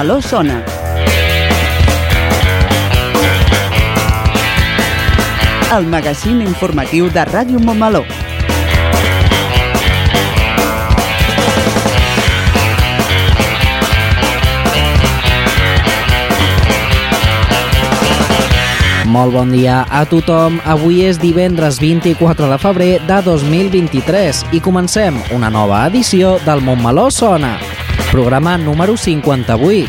Montmeló sona. El magazín informatiu de Ràdio Montmeló. Molt bon dia a tothom. Avui és divendres 24 de febrer de 2023 i comencem una nova edició del Montmeló Sona, programa número 58.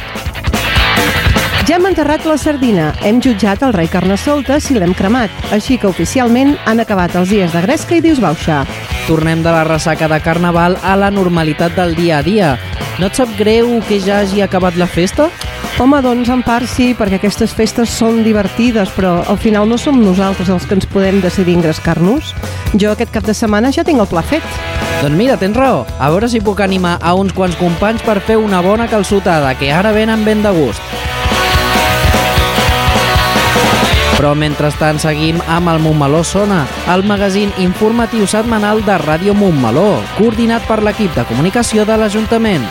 Ja hem enterrat la sardina, hem jutjat el rei Carnestoltes i l'hem cremat, així que oficialment han acabat els dies de gresca i disbauxa. Tornem de la ressaca de Carnaval a la normalitat del dia a dia. No et sap greu que ja hagi acabat la festa? Home, doncs en part sí, perquè aquestes festes són divertides, però al final no som nosaltres els que ens podem decidir engrescar-nos. Jo aquest cap de setmana ja tinc el pla fet. Doncs mira, tens raó. A veure si puc animar a uns quants companys per fer una bona calçotada, que ara venen ben de gust. Però mentrestant seguim amb el Montmeló Sona, el magazín informatiu setmanal de Ràdio Montmeló, coordinat per l'equip de comunicació de l'Ajuntament.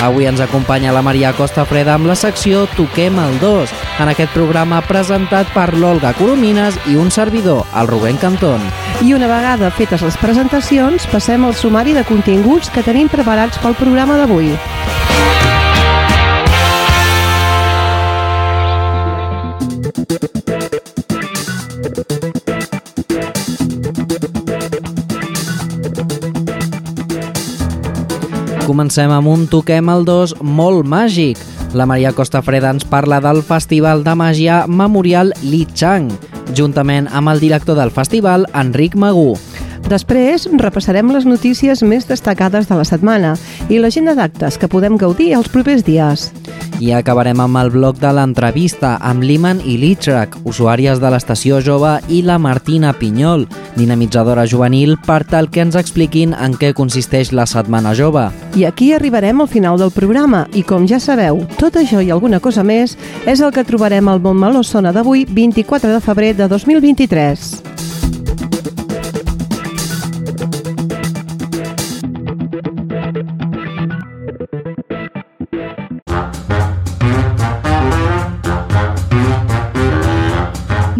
Avui ens acompanya la Maria Costa Freda amb la secció Toquem el 2, en aquest programa presentat per l'Olga Coromines i un servidor, el Rubén Cantón. I una vegada fetes les presentacions, passem al sumari de continguts que tenim preparats pel programa d'avui. Comencem amb un Toquem el 2 molt màgic. La Maria Costa Freda ens parla del Festival de Màgia Memorial Li Chang, juntament amb el director del festival, Enric Magú. Després repassarem les notícies més destacades de la setmana i l'agenda d'actes que podem gaudir els propers dies. I acabarem amb el bloc de l'entrevista amb l'Iman i l'Itrak, usuàries de l'estació jove, i la Martina Pinyol, dinamitzadora juvenil, per tal que ens expliquin en què consisteix la Setmana Jove. I aquí arribarem al final del programa i com ja sabeu, tot això i alguna cosa més és el que trobarem al Montmeló Sona d'avui, 24 de febrer de 2023.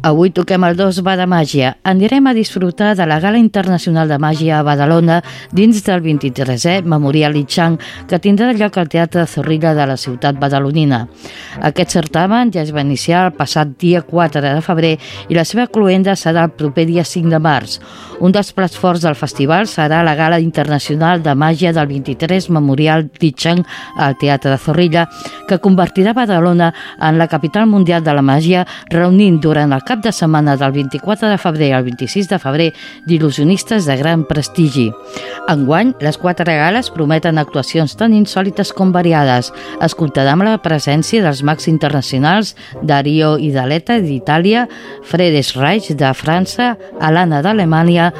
Avui toquem el 2 va màgia. Anirem a disfrutar de la Gala Internacional de Màgia a Badalona dins del 23è Memorial Itxang que tindrà lloc al Teatre Zorrilla de la ciutat badalonina. Aquest certamen ja es va iniciar el passat dia 4 de febrer i la seva cluenda serà el proper dia 5 de març. Un dels plats forts del festival serà la Gala Internacional de Màgia del 23 Memorial d'Itxang al Teatre de Zorrilla que convertirà Badalona en la capital mundial de la màgia reunint durant el cap de setmana del 24 de febrer al 26 de febrer d'il·lusionistes de gran prestigi. Enguany, les quatre gales prometen actuacions tan insòlites com variades. Es comptarà amb la presència dels mags internacionals Dario Idaleta d'Itàlia, Fredes Reich de França, Alana d'Alemanya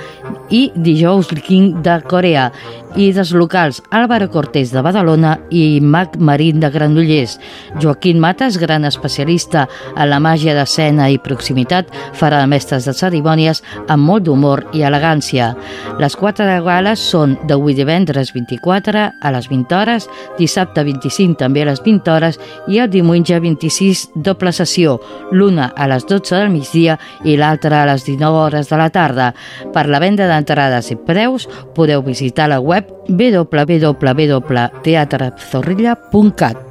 i Dijous King de Corea i dels locals Álvaro Cortés de Badalona i Mag Marín de Granollers. Joaquín Matas, gran especialista en la màgia d'escena i proximitat, farà mestres de cerimònies amb molt d'humor i elegància. Les quatre gales són d'avui divendres 24 a les 20 hores, dissabte 25 també a les 20 hores i el diumenge 26 doble sessió, l'una a les 12 del migdia i l'altra a les 19 hores de la tarda. Per la venda d'entrades i preus podeu visitar la web www.teatrezorrilla.cat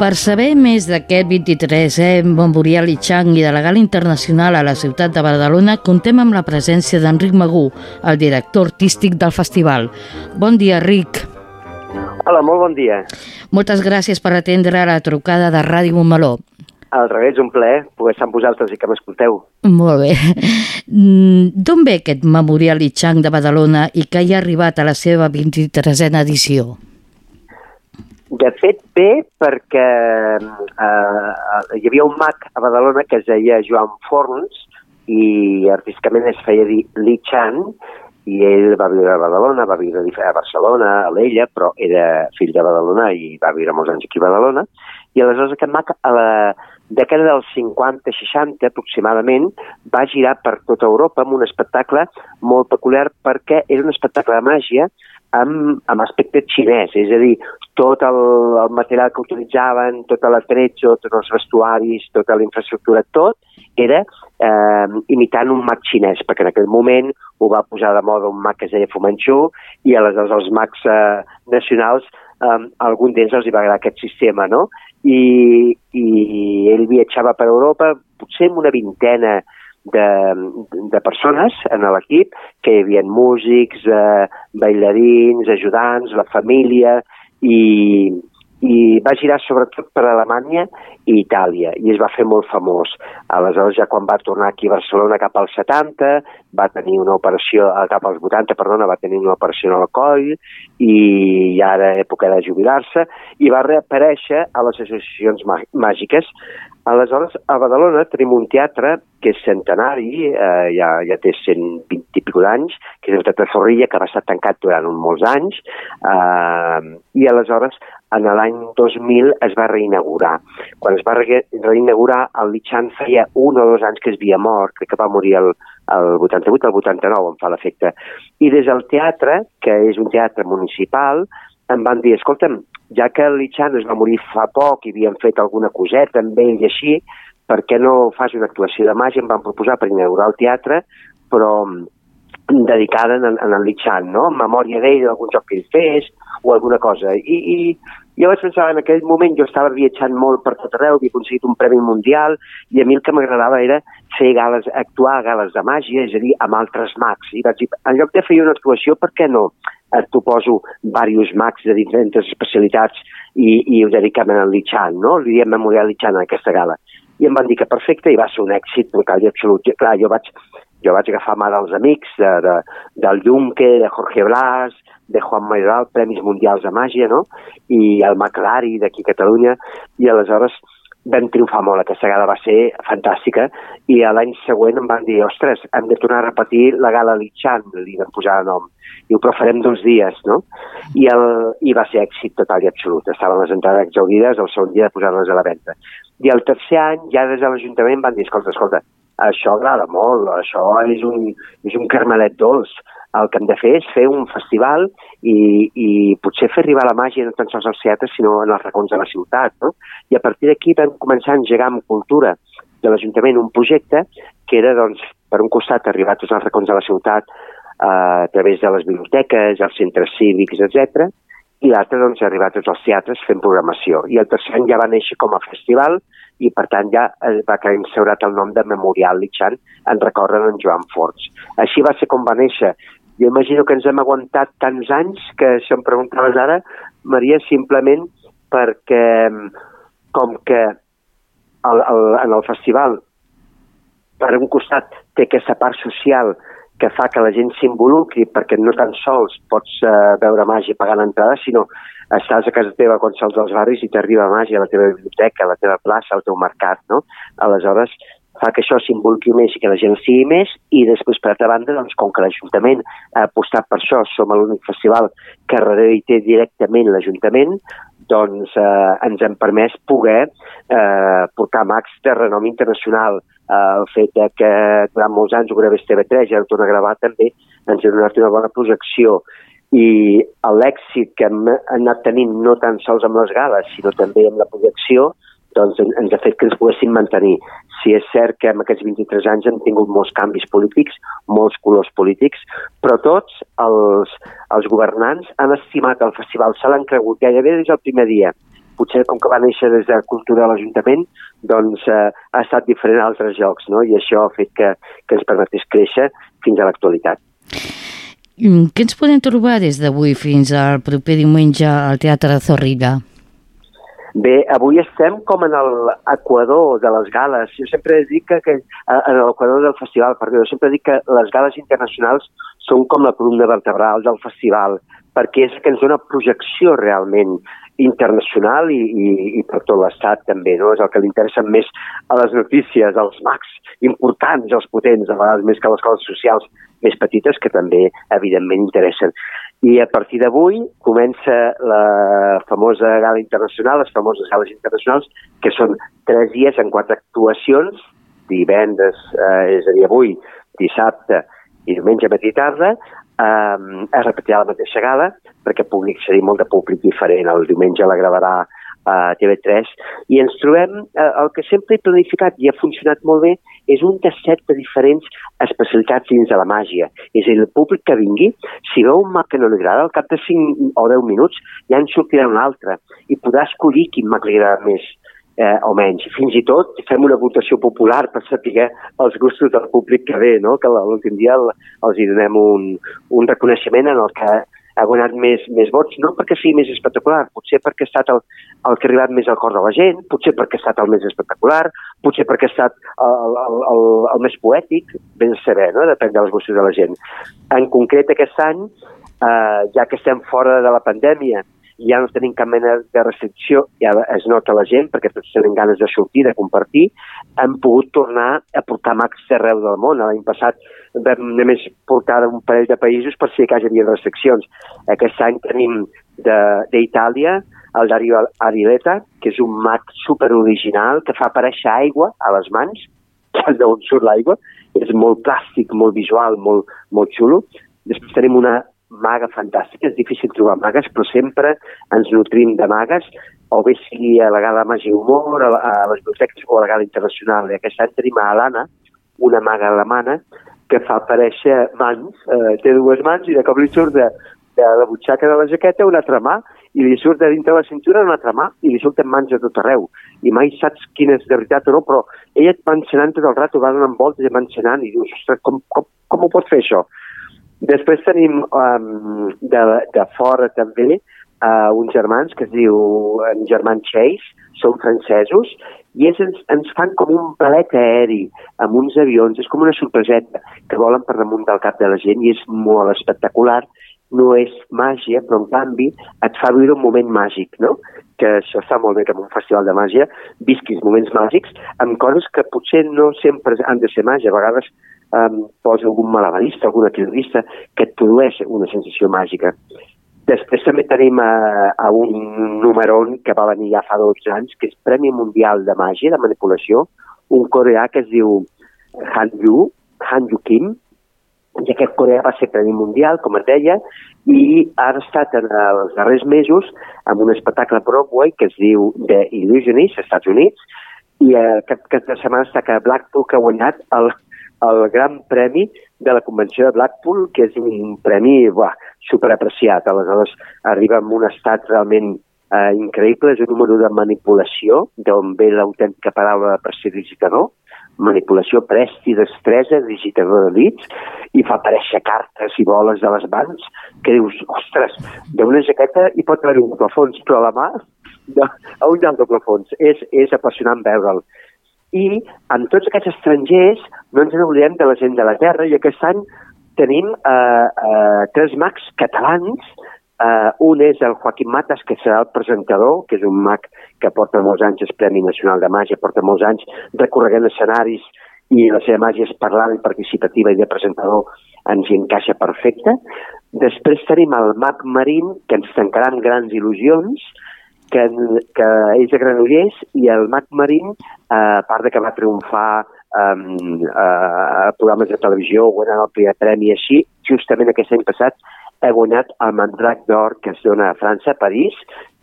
Per saber més d'aquest 23è Memorial Chang i de la Gala Internacional a la ciutat de Badalona, contem amb la presència d'Enric Magú, el director artístic del festival. Bon dia, Enric. Hola, molt bon dia. Moltes gràcies per atendre la trucada de Ràdio Montmeló. Al revés, un plaer poder estar amb vosaltres i que m'escolteu. Molt bé. Mm, D'on ve aquest Memorial Chang de Badalona i que hi ha arribat a la seva 23a edició? De fet, bé, perquè eh, hi havia un mag a Badalona que es deia Joan Forns i artísticament es feia dir Li Chan i ell va viure a Badalona, va viure a Barcelona, a l'Ella, però era fill de Badalona i va viure molts anys aquí a Badalona. I aleshores aquest mag a la dècada dels 50-60 aproximadament va girar per tota Europa amb un espectacle molt peculiar perquè era un espectacle de màgia amb, amb aspecte xinès, és a dir, tot el, el material que utilitzaven, tot l'atretxo, tots els vestuaris, tota la infraestructura, tot era eh, imitant un mag xinès, perquè en aquell moment ho va posar de moda un mag que es deia Fu Manchu i aleshores els mags eh, nacionals, eh, algun d'ells els hi va agradar aquest sistema, no? I, i ell viatjava per Europa, potser amb una vintena de, de persones en l'equip, que hi havia músics, eh, bailarins, ajudants, la família, i, i va girar sobretot per Alemanya i Itàlia, i es va fer molt famós. Aleshores, ja quan va tornar aquí a Barcelona cap als 70, va tenir una operació, eh, cap als 80, perdona, va tenir una operació al coll, i ja era època de jubilar-se, i va reaparèixer a les associacions màgiques. Aleshores, a Badalona tenim un teatre que és centenari, eh, ja, ja té 120 i pico d'anys, que és el Teatre Zorrilla, que va estar tancat durant molts anys, eh, i aleshores en l'any 2000 es va reinaugurar. Quan es va re reinaugurar, el Lichan feia un o dos anys que es havia mort, crec que va morir el, el 88, el 89, em fa l'efecte. I des del teatre, que és un teatre municipal, em van dir, escolta'm, ja que el Lichan es va morir fa poc i havien fet alguna coseta amb ell i així, per què no fas una actuació de màgia? Em van proposar per inaugurar el teatre, però dedicada en, en el Lichan, no? En memòria d'ell, d'algun joc que ell fes, o alguna cosa. I, i jo vaig pensar, en aquell moment jo estava viatjant molt per tot arreu, havia aconseguit un premi mundial, i a mi el que m'agradava era fer gales, actuar a gales de màgia, és a dir, amb altres mags. I vaig dir, en lloc de fer una actuació, per què no? Tu poso diversos mags de diferents especialitats i, i ho dediquem al Lichan, no? Li diem Memorial Lichan en aquesta gala. I em van dir que perfecte i va ser un èxit total i absolut. Clar, jo vaig, jo vaig agafar mà dels amics de, de, del Junque, de Jorge Blas, de Juan Mayoral, Premis Mundials de Màgia, no? I el Maclari d'aquí a Catalunya, i aleshores vam triomfar molt, aquesta gala va ser fantàstica, i l'any següent em van dir, ostres, hem de tornar a repetir la gala Lichan, li vam posar el nom, i ho farem dos dies, no? I, el, I va ser èxit total i absolut, estaven les entrades exaurides, el segon dia de posar-les a la venda. I el tercer any, ja des de l'Ajuntament van dir, escolta, escolta, això agrada molt, això és un, és un carmelet dolç, el que hem de fer és fer un festival i, i potser fer arribar la màgia no tan sols als teatres, sinó en els racons de la ciutat. No? I a partir d'aquí vam començar a engegar amb cultura de l'Ajuntament un projecte que era, doncs, per un costat, arribar a tots els racons de la ciutat eh, a través de les biblioteques, els centres cívics, etc i l'altre, doncs, arribar a tots els teatres fent programació. I el tercer any ja va néixer com a festival i, per tant, ja va quedar instaurat el nom de Memorial Lichan en recorden en Joan Forts. Així va ser com va néixer jo imagino que ens hem aguantat tants anys que, si em preguntaves ara, Maria, simplement perquè com que el, el, en el festival per un costat té aquesta part social que fa que la gent s'involucri perquè no tan sols pots uh, veure màgia pagant entrada, sinó estàs a casa teva quan sals dels barris i t'arriba màgia a la teva biblioteca, a la teva plaça, al teu mercat, no? Aleshores, fa que això s'involucri més i que la gent sigui més i després, per altra banda, doncs, com que l'Ajuntament ha apostat per això, som l'únic festival que darrere hi té directament l'Ajuntament, doncs eh, ens hem permès poder eh, portar mags de renom internacional. Eh, el fet de que durant molts anys ho gravés TV3 i ara ho torna a gravar també ens ha donat una bona projecció i l'èxit que hem anat tenint no tan sols amb les gales, sinó també amb la projecció, doncs ens ha fet que ens poguéssim mantenir. Si és cert que en aquests 23 anys hem tingut molts canvis polítics, molts colors polítics, però tots els, els governants han estimat el festival, se l'han cregut gairebé des del primer dia. potser com que va néixer des de cultura de l'Ajuntament, doncs eh, ha estat diferent a altres llocs, no? i això ha fet que, que ens permetés créixer fins a l'actualitat. Mm, Què ens podem trobar des d'avui fins al proper diumenge al Teatre Zorrilla? Bé, avui estem com en l'equador de les gales. Jo sempre dic que, que eh, en l'equador del festival, perdó, jo sempre dic que les gales internacionals són com la columna vertebral del festival, perquè és que ens dona projecció realment internacional i, i, i per tot l'estat també, no? És el que li interessa més a les notícies, als mags importants, els potents, a vegades més que les coses socials més petites, que també, evidentment, interessen. I a partir d'avui comença la famosa gala internacional, les famoses gales internacionals, que són tres dies en quatre actuacions, divendres, eh, és a dir, avui, dissabte i diumenge matí i tarda, eh, es repetirà la mateixa gala perquè pugui accedir molt de públic diferent. El diumenge la gravarà a TV3 i ens trobem, eh, el que sempre he planificat i ha funcionat molt bé és un tasset de diferents especialitats dins de la màgia. És a dir, el públic que vingui, si veu un mag que no li agrada, al cap de 5 o 10 minuts ja en sortirà un altre i podrà escollir quin mag li agrada més eh, o menys. Fins i tot fem una votació popular per saber els gustos del públic que ve, no? que l'últim dia el, els hi donem un, un reconeixement en el que ha guanyat més, més vots, no perquè sigui més espectacular, potser perquè ha estat el, el que ha arribat més al cor de la gent, potser perquè ha estat el més espectacular, potser perquè ha estat el, el, el, el més poètic, ben saber, no? depèn dels gustos de la gent. En concret, aquest any, eh, ja que estem fora de la pandèmia ja no tenim cap mena de restricció, ja es nota la gent, perquè tots tenen ganes de sortir, de compartir, hem pogut tornar a portar mags d'arreu del món. L'any passat vam només portar un parell de països per si que hi havia restriccions. Aquest any tenim d'Itàlia el Dario Arileta, que és un mag super original que fa aparèixer aigua a les mans, d'on surt l'aigua, és molt plàstic, molt visual, molt, molt xulo. Després tenim una maga fantàstica, és difícil trobar magues, però sempre ens nutrim de magues, o bé sigui a la Gala Màgia Humor, a, a les biblioteques o a la Gala Internacional. I aquest any tenim a Alana, una maga alemana, que fa aparèixer mans, eh, té dues mans i de cop li surt de, de la butxaca de la jaqueta una altra mà i li surt de dintre la cintura una altra mà i li surten mans a tot arreu. I mai saps quina és de veritat o no, però ella et va encenant tot el rato, va donant voltes i va encenant i dius, ostres, com, com, com ho pot fer això? Després tenim um, de, de fora també uh, uns germans que es diu en germán Chase, són francesos, i ells ens, ens fan com un palet aeri amb uns avions, és com una sorpreseta que volen per damunt del cap de la gent i és molt espectacular, no és màgia, però en canvi et fa viure un moment màgic, no? que això està molt bé que en un festival de màgia visquis moments màgics amb coses que potser no sempre han de ser màgia, a vegades um, posa algun malabarista, algun equilibrista, que et produeix una sensació màgica. Després també tenim a, a un numeron que va venir ja fa 12 anys, que és Premi Mundial de Màgia, de Manipulació, un coreà que es diu Han Yu, Han Yu Kim, i aquest coreà va ser Premi Mundial, com et deia, i ha estat en els darrers mesos amb un espectacle Broadway que es diu The Illusionist, als Estats Units, i eh, aquest cap de setmana està que Blackpool que ha guanyat el, el gran premi de la Convenció de Blackpool, que és un premi buah, superapreciat. Aleshores, arriba en un estat realment eh, increïble, és un número de manipulació, d'on ve l'autèntica paraula ser digitador, manipulació, presti, destresa, digitador de dits, i fa aparèixer cartes i boles de les mans, que dius, ostres, d'una jaqueta hi pot haver un doble fons, però a la mà hi ha el doble fons. És, és apassionant veure'l. I amb tots aquests estrangers no ens n'oblidem de la gent de la Terra i aquest any tenim eh, eh, tres mags catalans Uh, un és el Joaquim Matas, que serà el presentador, que és un mag que porta molts anys el Premi Nacional de Màgia, porta molts anys recorregant escenaris i la seva màgia és parlant i participativa i de presentador ens hi encaixa perfecte. Després tenim el mag Marín, que ens tancarà amb grans il·lusions, que, que és de Granollers, i el mag Marín, eh, a part de que va triomfar uh, a programes de televisió, guanyant el primer premi així, justament aquest any passat ha guanyat el Mandrac d'Or que es dona a França, a París,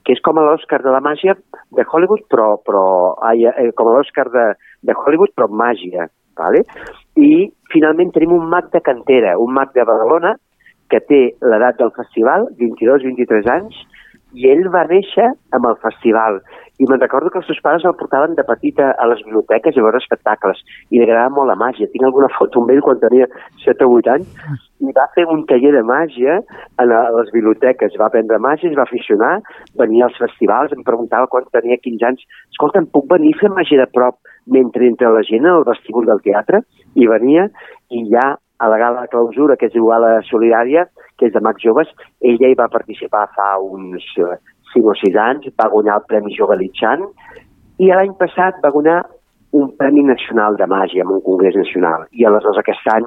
que és com l'Oscar de la màgia de Hollywood, però, però ai, eh, com l'Oscar de, de Hollywood, però màgia. Vale? I finalment tenim un mag de cantera, un mag de Badalona, que té l'edat del festival, 22-23 anys, i ell va néixer amb el festival. I me'n recordo que els seus pares el portaven de petita a les biblioteques a veure espectacles. I li agradava molt la màgia. Tinc alguna foto amb ell quan tenia 7 o 8 anys. I va fer un taller de màgia a les biblioteques. Va aprendre màgia, es va aficionar, venia als festivals, em preguntava quan tenia 15 anys. Escolta, em puc venir a fer màgia de prop mentre entra la gent al vestíbul del teatre? I venia, i ja a la gala de clausura, que es diu Gala Solidària, que és de Max Joves, ella hi va participar fa uns 5 o 6 anys, va guanyar el Premi Jove Litxan i l'any passat va guanyar un Premi Nacional de Màgia en un congrés nacional. I aleshores aquest any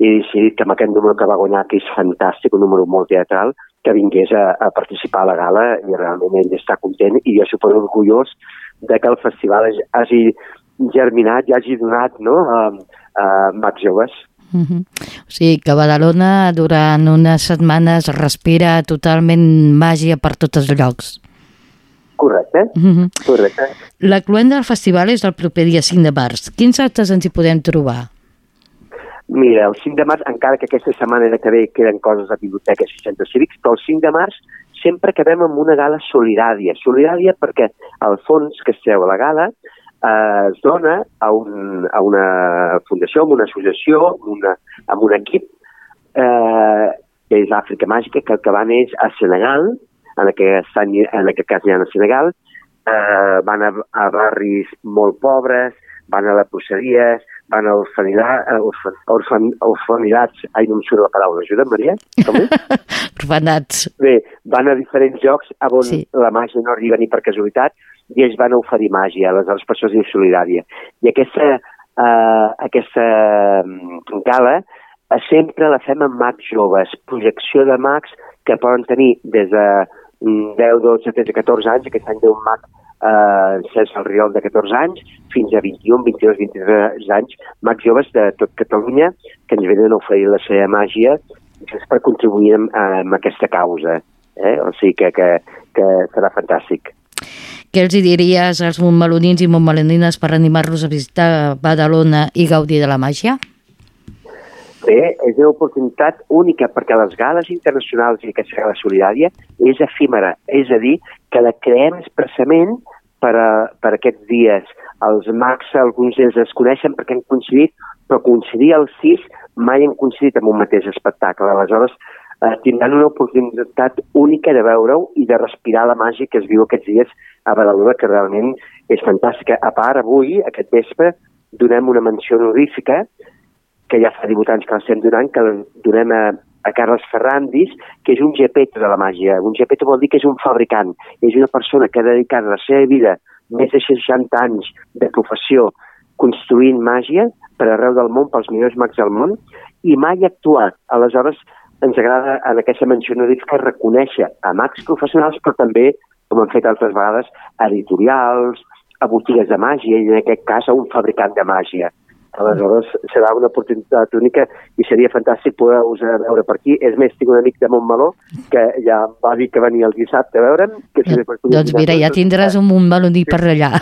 he decidit que amb aquest número que va guanyar, que és fantàstic, un número molt teatral, que vingués a, a participar a la gala i realment ell està content i jo super orgullós de que el festival hagi germinat i hagi donat no, a, a Max Joves. Uh -huh. O sigui que Badalona durant unes setmanes respira totalment màgia per tots els llocs. Correcte, uh -huh. correcte. La cluenda del festival és el proper dia 5 de març. Quins actes ens hi podem trobar? Mira, el 5 de març, encara que aquesta setmana era que bé queden coses a biblioteques i centres cívics, però el 5 de març sempre acabem amb una gala solidària. Solidària perquè el fons que es treu a la gala eh, es dona a, un, a una fundació, a una associació, a, una, a un equip eh, que és Àfrica Màgica, que el que van és a Senegal, en aquest, en aquest cas ha a Senegal, eh, van a, a barris molt pobres, van a leproseries, van a orfan, orfan, orfanidats, ai, no em surt la paraula, ajuda, Maria? Com és? Orfanats. Bé, van a diferents llocs on Sí. la màgia no arriba ni per casualitat i ells van a oferir màgia, aleshores per això es diu solidària. I aquesta, uh, aquesta mm, gala eh, sempre la fem amb mags joves, projecció de mags que poden tenir des de mm, 10, 12, 13, 14 anys, aquest any té un mag eh, César Riol de 14 anys, fins a 21, 22, 23 anys, mags joves de tot Catalunya que ens venen a oferir la seva màgia per contribuir amb, amb aquesta causa. Eh? O sigui que, que, que serà fantàstic. Què els hi diries als montmelonins i montmelonines per animar-los a visitar Badalona i gaudir de la màgia? Bé, és una oportunitat única perquè les gales internacionals i aquesta gala solidària és efímera, és a dir, que la creem expressament per, a, per aquests dies. Els mags, alguns d'ells es coneixen perquè han coincidit, però coincidir els sis mai han coincidit en un mateix espectacle. Aleshores, eh, tindran una oportunitat única de veure-ho i de respirar la màgia que es viu aquests dies a Badalona, que realment és fantàstica. A part, avui, aquest vespre, donem una menció honorífica que ja fa 18 anys que l'estem donant, que la donem a, a Carles Ferrandis, que és un gepeto de la màgia. Un gepeto vol dir que és un fabricant, és una persona que ha dedicat la seva vida, més de 60 anys de professió, construint màgia per arreu del món, pels millors mags del món, i mai ha actuat. Aleshores, ens agrada en aquesta menció honorífica reconèixer a mags professionals, però també, com hem fet altres vegades, editorials, a botigues de màgia, i en aquest cas a un fabricant de màgia. Aleshores, serà una oportunitat única i seria fantàstic poder-vos veure per aquí. És més, tinc un amic de Montmeló que ja va dir que venia el dissabte a veure'm. Que si podia Doncs mira, ja tindràs un montmeloní per allà.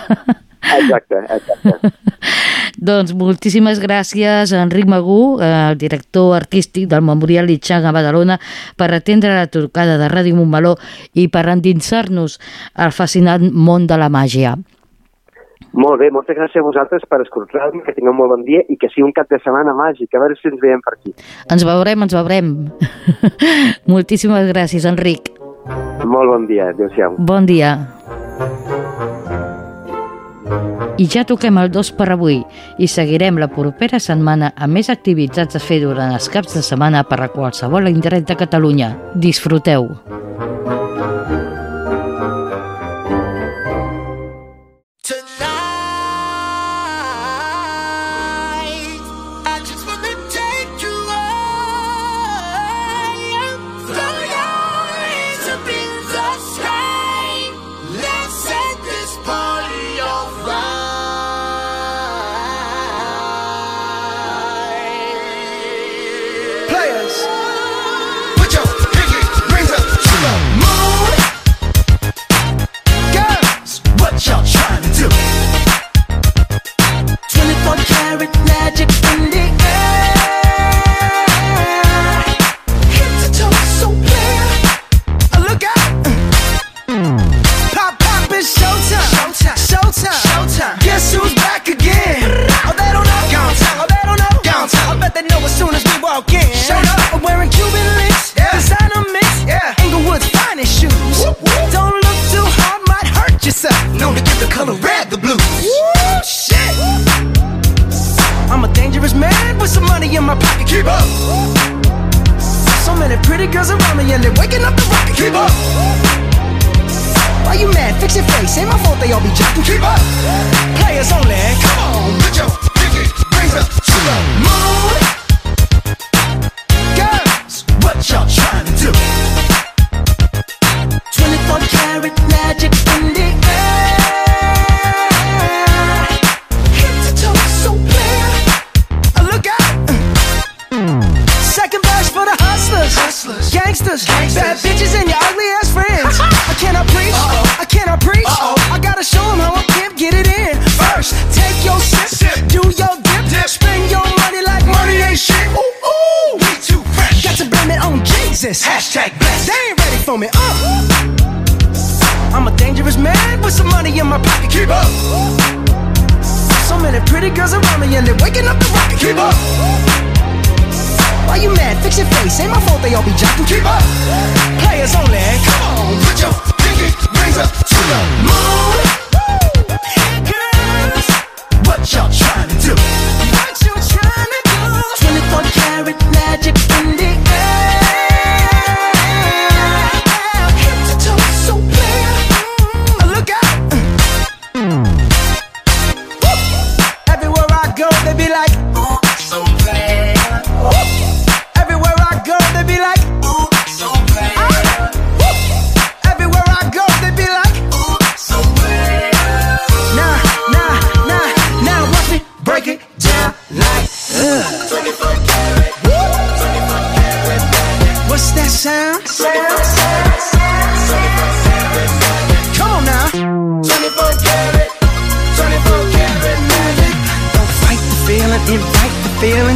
Exacte, exacte. doncs moltíssimes gràcies a Enric Magú, el director artístic del Memorial Litxang a Badalona, per atendre la trucada de Ràdio Montmeló i per endinsar-nos al fascinant món de la màgia. Molt bé, moltes gràcies a vosaltres per escoltar-me, que tingueu un molt bon dia i que sigui un cap de setmana màgic. A veure si ens veiem per aquí. Ens veurem, ens veurem. moltíssimes gràcies, Enric. Molt bon dia. Adéu-siau. Bon dia. I ja toquem el dos per avui i seguirem la propera setmana amb més activitats a fer durant els caps de setmana per a qualsevol indret de Catalunya. Disfruteu!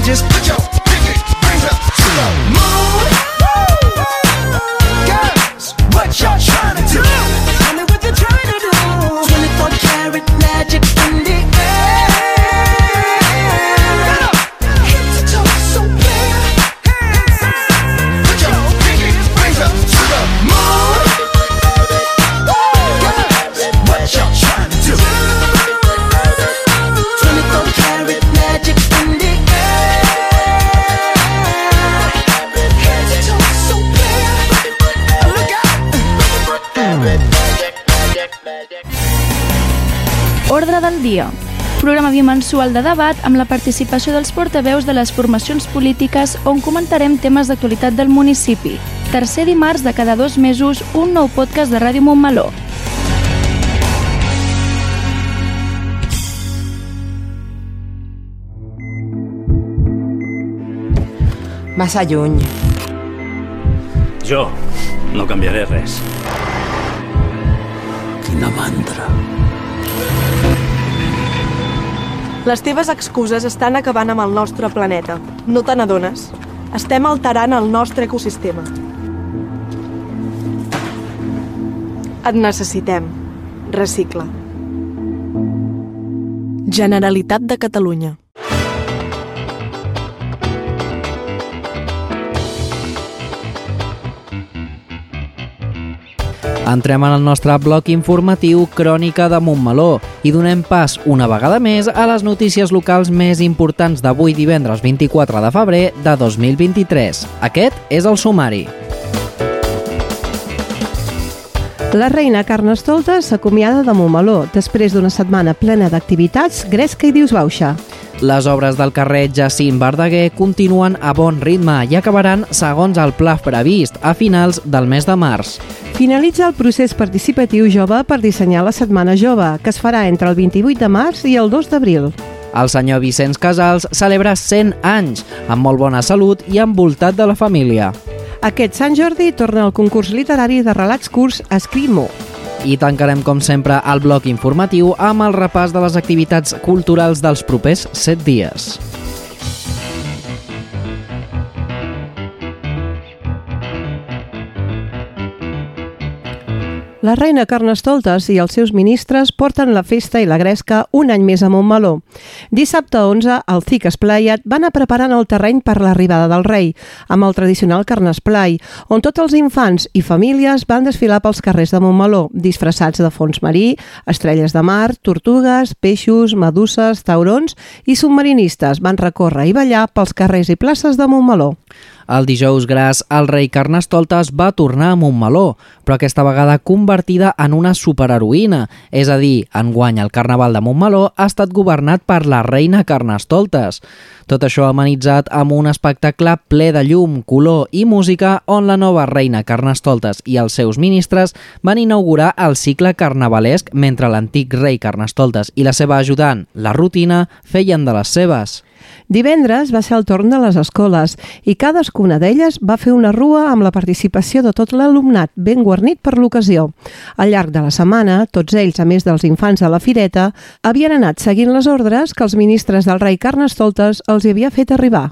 Just bimensual de debat amb la participació dels portaveus de les formacions polítiques on comentarem temes d'actualitat del municipi. Tercer dimarts de cada dos mesos, un nou podcast de Ràdio Montmeló. Massa lluny. Jo no canviaré res. Quina mandra. Les teves excuses estan acabant amb el nostre planeta. No te n'adones? Estem alterant el nostre ecosistema. Et necessitem. Recicla. Generalitat de Catalunya. Entrem en el nostre bloc informatiu Crònica de Montmeló i donem pas una vegada més a les notícies locals més importants d'avui divendres 24 de febrer de 2023. Aquest és el sumari. La reina Carnestoltes s'acomiada de Montmeló després d'una setmana plena d'activitats Gresca i Dius Bauxa. Les obres del carrer Jacint Verdaguer continuen a bon ritme i acabaran segons el pla previst a finals del mes de març. Finalitza el procés participatiu jove per dissenyar la Setmana Jove, que es farà entre el 28 de març i el 2 d'abril. El senyor Vicenç Casals celebra 100 anys, amb molt bona salut i envoltat de la família. Aquest Sant Jordi torna el concurs literari de relats curts Escrimo. I tancarem, com sempre, el bloc informatiu amb el repàs de les activitats culturals dels propers 7 dies. La reina Carnestoltes i els seus ministres porten la festa i la gresca un any més a Montmeló. Dissabte 11, el CIC Esplayat va anar preparant el terreny per l'arribada del rei, amb el tradicional Carnesplai, on tots els infants i famílies van desfilar pels carrers de Montmeló, disfressats de fons marí, estrelles de mar, tortugues, peixos, meduses, taurons i submarinistes van recórrer i ballar pels carrers i places de Montmeló. El dijous gras, el rei Carnestoltes va tornar a Montmeló, però aquesta vegada convertida en una superheroïna, és a dir, enguany el Carnaval de Montmeló ha estat governat per la reina Carnestoltes. Tot això amenitzat amb un espectacle ple de llum, color i música on la nova reina Carnestoltes i els seus ministres van inaugurar el cicle carnavalesc mentre l'antic rei Carnestoltes i la seva ajudant, la rutina, feien de les seves. Divendres va ser el torn de les escoles i cadascuna d'elles va fer una rua amb la participació de tot l'alumnat ben guarnit per l'ocasió. Al llarg de la setmana, tots ells, a més dels infants de la fireta, havien anat seguint les ordres que els ministres del rei Carnestoltes els hi havia fet arribar.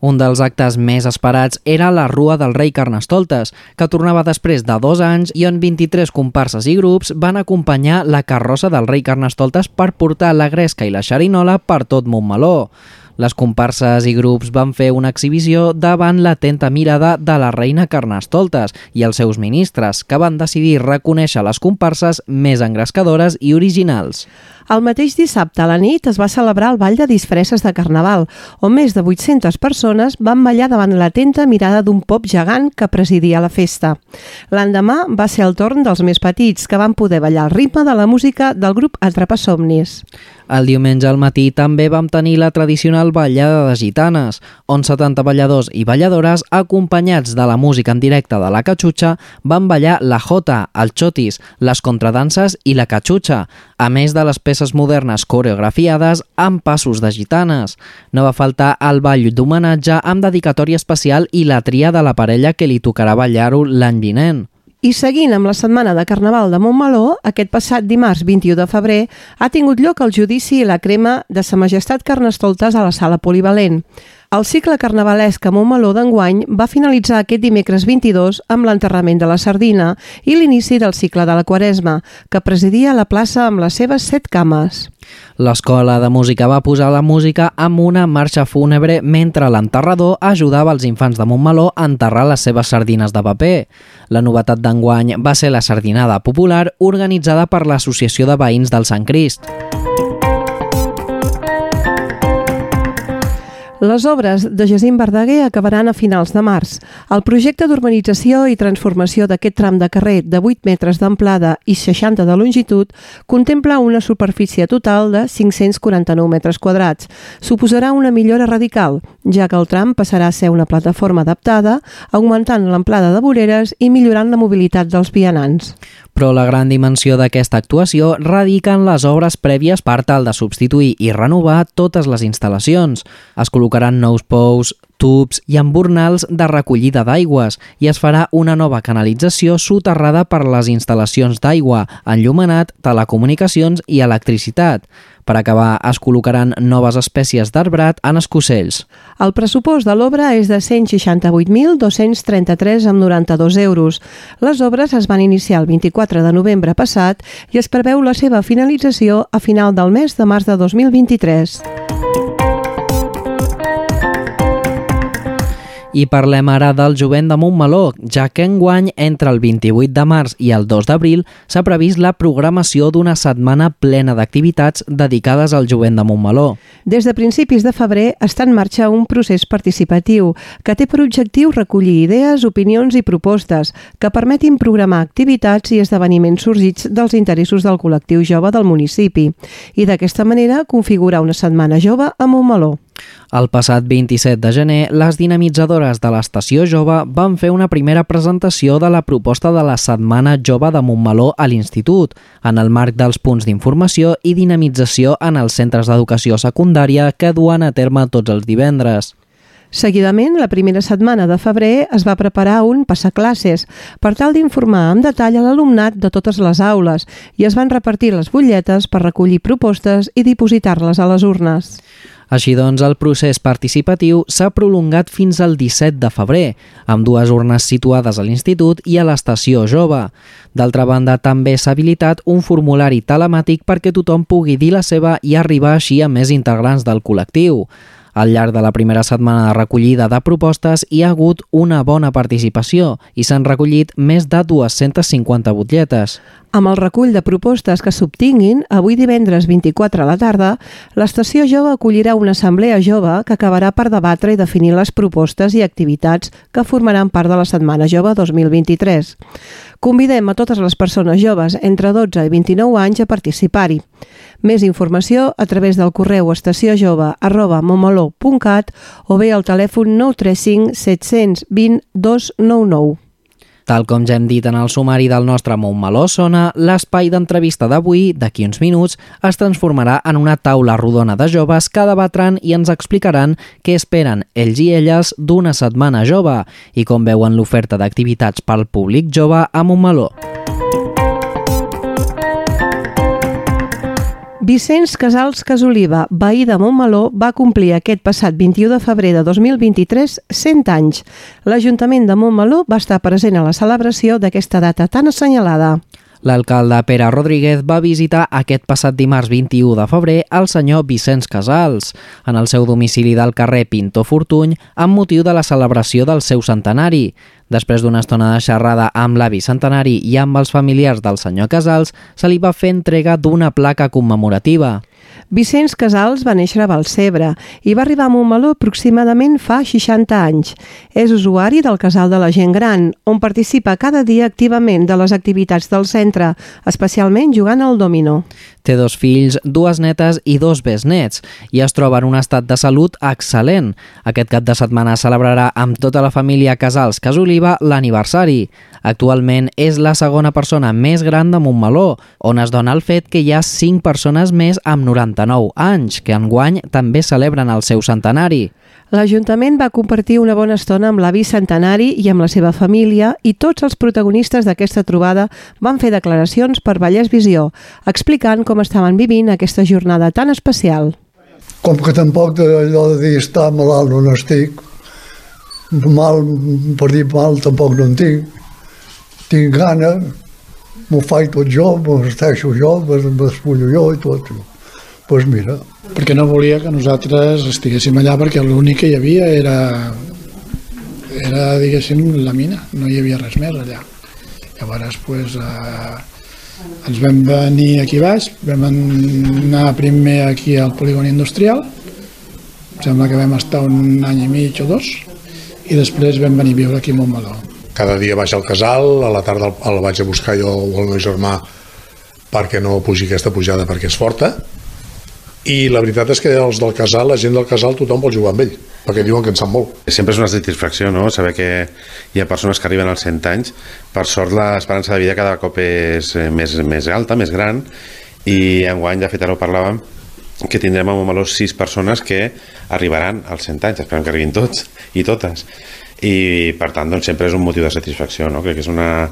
Un dels actes més esperats era la Rua del Rei Carnestoltes, que tornava després de dos anys i on 23 comparses i grups van acompanyar la carrossa del Rei Carnestoltes per portar la gresca i la xerinola per tot Montmeló. Les comparses i grups van fer una exhibició davant l'atenta mirada de la reina Carnestoltes i els seus ministres, que van decidir reconèixer les comparses més engrescadores i originals. El mateix dissabte a la nit es va celebrar el Ball de Disfresses de Carnaval, on més de 800 persones van ballar davant l'atenta mirada d'un pop gegant que presidia la festa. L'endemà va ser el torn dels més petits, que van poder ballar al ritme de la música del grup Atrapasomnis. El diumenge al matí també vam tenir la tradicional ballada de gitanes, on 70 balladors i balladores, acompanyats de la música en directe de la catxutxa, van ballar la jota, el xotis, les contradanses i la catxutxa, a més de les peces modernes coreografiades amb passos de gitanes. No va faltar el ball d'homenatge amb dedicatòria especial i la tria de la parella que li tocarà ballar-ho l'any vinent. I seguint amb la setmana de Carnaval de Montmeló, aquest passat dimarts 21 de febrer ha tingut lloc el judici i la crema de Sa Majestat Carnestoltes a la Sala Polivalent. El cicle carnavalesc a Montmeló d'enguany va finalitzar aquest dimecres 22 amb l'enterrament de la sardina i l'inici del cicle de la Quaresma, que presidia la plaça amb les seves set cames. L'escola de música va posar la música amb una marxa fúnebre mentre l'enterrador ajudava els infants de Montmeló a enterrar les seves sardines de paper. La novetat d'enguany va ser la sardinada popular organitzada per l'Associació de Veïns del Sant Crist. Les obres de Jacint Verdaguer acabaran a finals de març. El projecte d'urbanització i transformació d'aquest tram de carrer de 8 metres d'amplada i 60 de longitud contempla una superfície total de 549 metres quadrats. Suposarà una millora radical, ja que el tram passarà a ser una plataforma adaptada, augmentant l'amplada de voreres i millorant la mobilitat dels vianants. Però la gran dimensió d'aquesta actuació radica en les obres prèvies per tal de substituir i renovar totes les instal·lacions. Es col·locaran nous pous, tubs i embornals de recollida d'aigües i es farà una nova canalització soterrada per les instal·lacions d'aigua, enllumenat, telecomunicacions i electricitat. Per acabar, es col·locaran noves espècies d'arbrat en escocells. El pressupost de l'obra és de 168.233 amb 92 euros. Les obres es van iniciar el 24 de novembre passat i es preveu la seva finalització a final del mes de març de 2023. I parlem ara del jovent de Montmeló, ja que enguany, entre el 28 de març i el 2 d'abril, s'ha previst la programació d'una setmana plena d'activitats dedicades al jovent de Montmeló. Des de principis de febrer està en marxa un procés participatiu que té per objectiu recollir idees, opinions i propostes que permetin programar activitats i esdeveniments sorgits dels interessos del col·lectiu jove del municipi i d'aquesta manera configurar una setmana jove a Montmeló. El passat 27 de gener, les dinamitzadores de l'Estació Jove van fer una primera presentació de la proposta de la Setmana Jove de Montmeló a l'Institut, en el marc dels punts d'informació i dinamització en els centres d'educació secundària que duen a terme tots els divendres. Seguidament, la primera setmana de febrer es va preparar un passaclasses per tal d'informar en detall a l'alumnat de totes les aules i es van repartir les butlletes per recollir propostes i dipositar-les a les urnes. Així doncs, el procés participatiu s'ha prolongat fins al 17 de febrer, amb dues urnes situades a l'Institut i a l'Estació Jove. D'altra banda, també s'ha habilitat un formulari telemàtic perquè tothom pugui dir la seva i arribar així a més integrants del col·lectiu. Al llarg de la primera setmana de recollida de propostes hi ha hagut una bona participació i s'han recollit més de 250 butlletes. Amb el recull de propostes que s'obtinguin, avui divendres 24 a la tarda, l'Estació Jove acollirà una assemblea jove que acabarà per debatre i definir les propostes i activitats que formaran part de la Setmana Jove 2023. Convidem a totes les persones joves entre 12 i 29 anys a participar-hi. Més informació a través del correu estaciojove arroba momoló.cat o bé al telèfon 935 720 299. Tal com ja hem dit en el sumari del nostre Montmeló Sona, l'espai d'entrevista d'avui, d'aquí uns minuts, es transformarà en una taula rodona de joves que debatran i ens explicaran què esperen ells i elles d'una setmana jove i com veuen l'oferta d'activitats pel públic jove a Montmeló. Vicenç Casals Casoliva, veí de Montmeló, va complir aquest passat 21 de febrer de 2023 100 anys. L'Ajuntament de Montmeló va estar present a la celebració d'aquesta data tan assenyalada. L'alcalde Pere Rodríguez va visitar aquest passat dimarts 21 de febrer el senyor Vicenç Casals en el seu domicili del carrer Pinto Fortuny amb motiu de la celebració del seu centenari. Després d'una estona de xerrada amb l'avi centenari i amb els familiars del senyor Casals, se li va fer entrega d'una placa commemorativa. Vicenç Casals va néixer a Balcebre i va arribar a Montmeló aproximadament fa 60 anys. És usuari del Casal de la Gent Gran, on participa cada dia activament de les activitats del centre, especialment jugant al dominó. Té dos fills, dues netes i dos besnets i es troba en un estat de salut excel·lent. Aquest cap de setmana celebrarà amb tota la família Casals Casoliva l'aniversari. Actualment és la segona persona més gran de Montmeló, on es dona el fet que hi ha 5 persones més amb 99 anys, que enguany també celebren el seu centenari. L'Ajuntament va compartir una bona estona amb l'avi centenari i amb la seva família i tots els protagonistes d'aquesta trobada van fer declaracions per Vallès Visió, explicant com estaven vivint aquesta jornada tan especial. Com que tampoc de- allò de dir estar malalt no n'estic, mal, per dir mal tampoc no en tinc. Tinc gana, m'ho faig tot jo, m'ho vesteixo jo, m'espullo jo i tot. Doncs pues mira, perquè no volia que nosaltres estiguéssim allà perquè l'únic que hi havia era era, diguéssim, la mina, no hi havia res més allà. Llavors, pues, eh, ens vam venir aquí baix, vam anar primer aquí al polígon industrial, em sembla que vam estar un any i mig o dos, i després vam venir a viure aquí a Montmeló. Cada dia vaig al casal, a la tarda el, el vaig a buscar jo o el meu germà perquè no pugi aquesta pujada perquè és forta i la veritat és que els del casal, la gent del casal, tothom vol jugar amb ell perquè diuen que en sap molt. Sempre és una satisfacció, no?, saber que hi ha persones que arriben als 100 anys. Per sort, l'esperança de vida cada cop és eh, més, més alta, més gran, i enguany, de fet, ara ho parlàvem, que tindrem a Montmeló sis persones que arribaran als 100 anys, esperem que arribin tots i totes. I, per tant, doncs, sempre és un motiu de satisfacció, no? Crec que és una,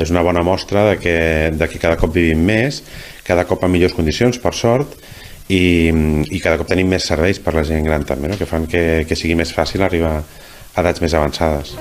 és una bona mostra de que, de que cada cop vivim més, cada cop en millors condicions, per sort, i, i cada cop tenim més serveis per la gent gran també, no? que fan que, que sigui més fàcil arribar a edats més avançades.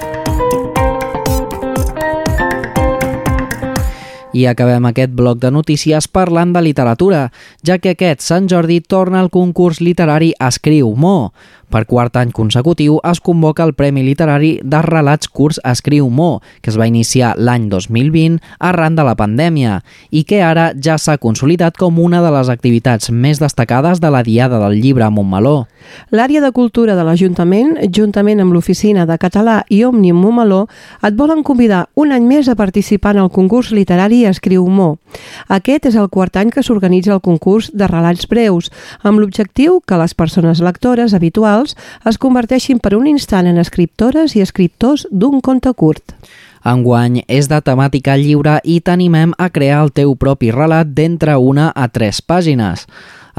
I acabem aquest bloc de notícies parlant de literatura, ja que aquest Sant Jordi torna al concurs literari Escriu Mo. Per quart any consecutiu es convoca el Premi Literari de Relats Curts Escriu Mo, que es va iniciar l'any 2020 arran de la pandèmia i que ara ja s'ha consolidat com una de les activitats més destacades de la Diada del Llibre a Montmeló. L'àrea de cultura de l'Ajuntament, juntament amb l'Oficina de Català i Òmnium Montmeló, et volen convidar un any més a participar en el concurs literari Escriu Mo. Aquest és el quart any que s'organitza el concurs de relats breus, amb l'objectiu que les persones lectores habituals es converteixin per un instant en escriptores i escriptors d'un conte curt. Enguany és de temàtica lliure i t'animem a crear el teu propi relat d'entre una a tres pàgines.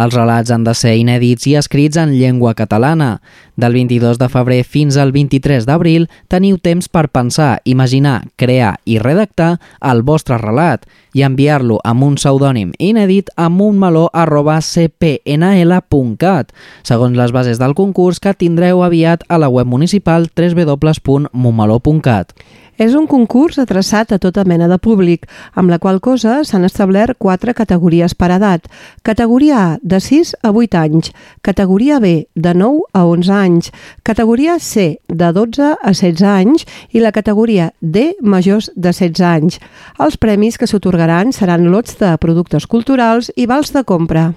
Els relats han de ser inèdits i escrits en llengua catalana. Del 22 de febrer fins al 23 d'abril teniu temps per pensar, imaginar, crear i redactar el vostre relat i enviar-lo amb un pseudònim inèdit a montmeló.cpnl.cat segons les bases del concurs que tindreu aviat a la web municipal www.montmeló.cat. És un concurs adreçat a tota mena de públic, amb la qual cosa s'han establert quatre categories per edat. Categoria A, de 6 a 8 anys. Categoria B, de 9 a 11 anys. Categoria C, de 12 a 16 anys. I la categoria D, majors de 16 anys. Els premis que s'otorgaran seran lots de productes culturals i vals de compra.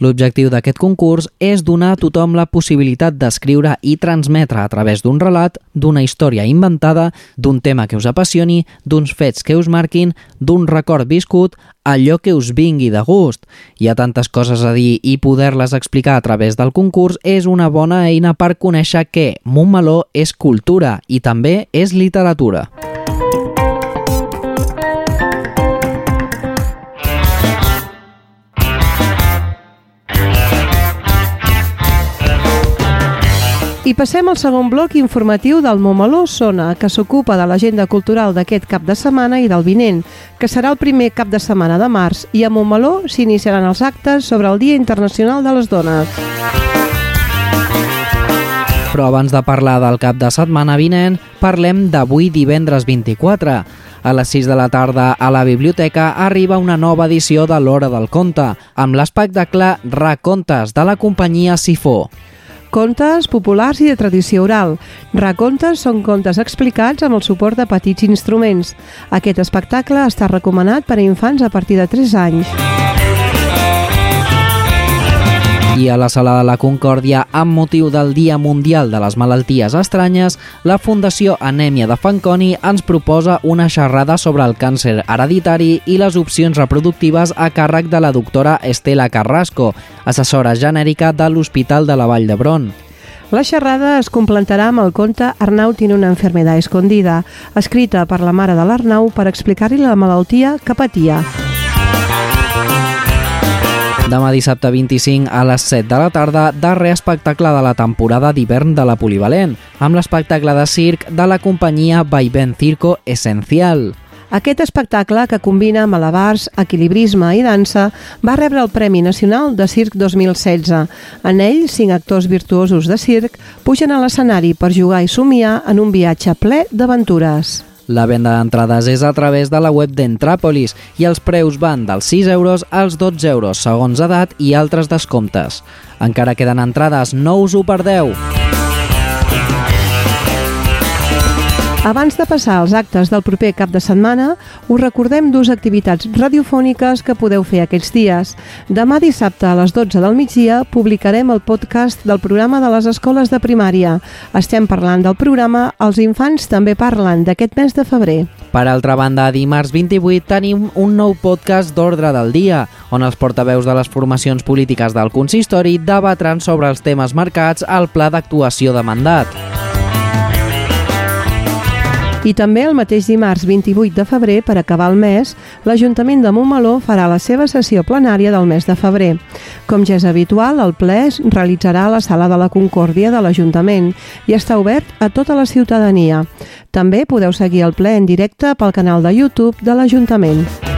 L'objectiu d'aquest concurs és donar a tothom la possibilitat d'escriure i transmetre a través d'un relat, d'una història inventada, d'un tema que us apassioni, d'uns fets que us marquin, d'un record viscut, allò que us vingui de gust. Hi ha tantes coses a dir i poder-les explicar a través del concurs és una bona eina per conèixer que Montmeló és cultura i també és literatura. I passem al segon bloc informatiu del Montmeló Sona, que s'ocupa de l'agenda cultural d'aquest cap de setmana i del vinent, que serà el primer cap de setmana de març, i a Montmeló s'iniciaran els actes sobre el Dia Internacional de les Dones. Però abans de parlar del cap de setmana vinent, parlem d'avui divendres 24. A les 6 de la tarda a la biblioteca arriba una nova edició de l'Hora del Conte, amb l'espectacle Racontes de la companyia Sifó. Contes populars i de tradició oral. Racontes són contes explicats amb el suport de petits instruments. Aquest espectacle està recomanat per a infants a partir de 3 anys. I a la Sala de la Concòrdia, amb motiu del Dia Mundial de les Malalties Estranyes, la Fundació Anèmia de Fanconi ens proposa una xerrada sobre el càncer hereditari i les opcions reproductives a càrrec de la doctora Estela Carrasco, assessora genèrica de l'Hospital de la Vall d'Hebron. La xerrada es complementarà amb el conte Arnau tiene una enfermedad escondida, escrita per la mare de l'Arnau per explicar-li la malaltia que patia. Demà dissabte 25 a les 7 de la tarda, darrer espectacle de la temporada d'hivern de la Polivalent, amb l'espectacle de circ de la companyia Vaivén Circo Essencial. Aquest espectacle, que combina malabars, equilibrisme i dansa, va rebre el Premi Nacional de Circ 2016. En ell, cinc actors virtuosos de circ pugen a l'escenari per jugar i somiar en un viatge ple d'aventures. La venda d'entrades és a través de la web d'Entràpolis i els preus van dels 6 euros als 12 euros segons edat i altres descomptes. Encara queden entrades, no us ho perdeu! Abans de passar als actes del proper cap de setmana, us recordem dues activitats radiofòniques que podeu fer aquests dies. Demà dissabte a les 12 del migdia publicarem el podcast del programa de les escoles de primària. Estem parlant del programa Els infants també parlen d'aquest mes de febrer. Per altra banda, dimarts 28 tenim un nou podcast d'ordre del dia, on els portaveus de les formacions polítiques del consistori debatran sobre els temes marcats al pla d'actuació de mandat. I també el mateix dimarts 28 de febrer, per acabar el mes, l'Ajuntament de Montmeló farà la seva sessió plenària del mes de febrer. Com ja és habitual, el ple es realitzarà a la Sala de la Concòrdia de l'Ajuntament i està obert a tota la ciutadania. També podeu seguir el ple en directe pel canal de YouTube de l'Ajuntament.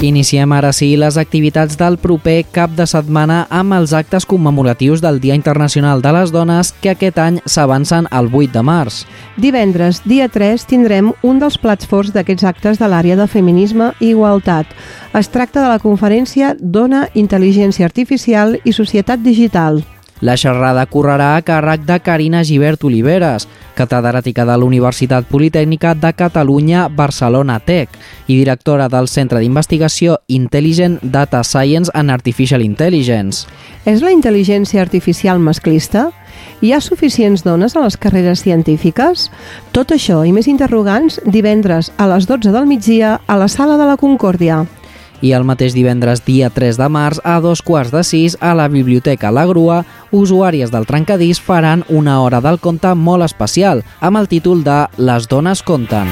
Iniciem ara sí les activitats del proper cap de setmana amb els actes commemoratius del Dia Internacional de les Dones que aquest any s'avancen al 8 de març. Divendres, dia 3, tindrem un dels plats forts d'aquests actes de l'àrea de feminisme i igualtat. Es tracta de la conferència Dona, Intel·ligència Artificial i Societat Digital. La xerrada correrà a càrrec de Carina Givert Oliveres, catedràtica de la Universitat Politècnica de Catalunya Barcelona Tech i directora del Centre d'Investigació Intelligent Data Science and Artificial Intelligence. És la intel·ligència artificial masclista? Hi ha suficients dones a les carreres científiques? Tot això i més interrogants divendres a les 12 del migdia a la Sala de la Concòrdia i el mateix divendres dia 3 de març a dos quarts de sis a la Biblioteca La Grua, usuàries del trencadís faran una hora del conte molt especial amb el títol de Les dones conten.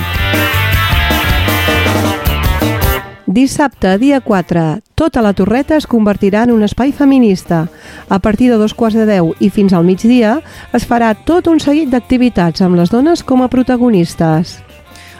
Dissabte, dia 4, tota la torreta es convertirà en un espai feminista. A partir de dos quarts de deu i fins al migdia es farà tot un seguit d'activitats amb les dones com a protagonistes.